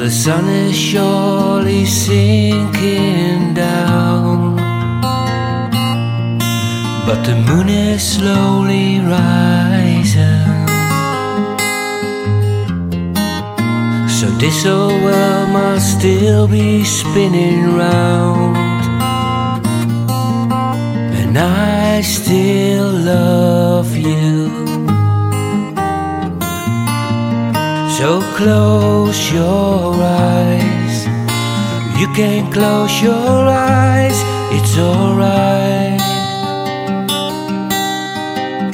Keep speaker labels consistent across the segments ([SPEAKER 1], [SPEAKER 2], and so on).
[SPEAKER 1] the sun is surely sinking down, but the moon is slowly rising. So this old world must still be spinning round, and I still love you. So close your eyes. You can close your eyes, it's alright.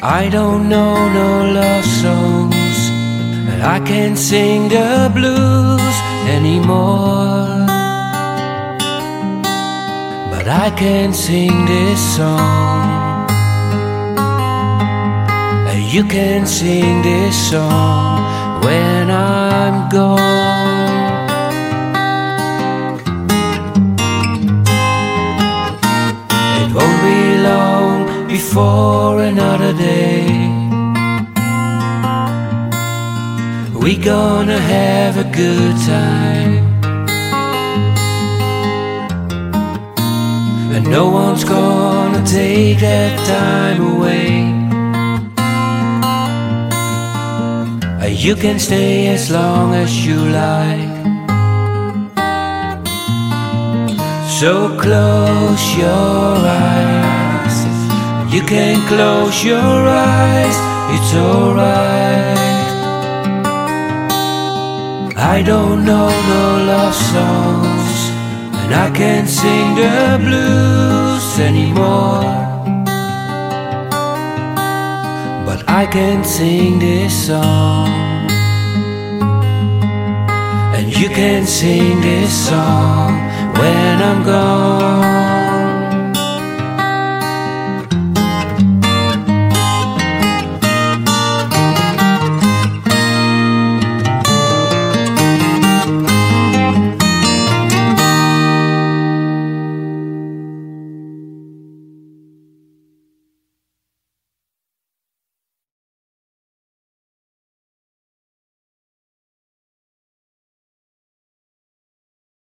[SPEAKER 1] I don't know no love songs, and I can't sing the blues anymore. But I can sing this song, and you can sing this song when I'm gone. It won't be long before another day. We gonna have a good time. And no one's gonna take that time away. You can stay as long as you like. So close your eyes. You can close your eyes, it's alright. I don't know no love songs, and I can't sing the blues anymore. I can sing this song. And you can sing this song when I'm gone.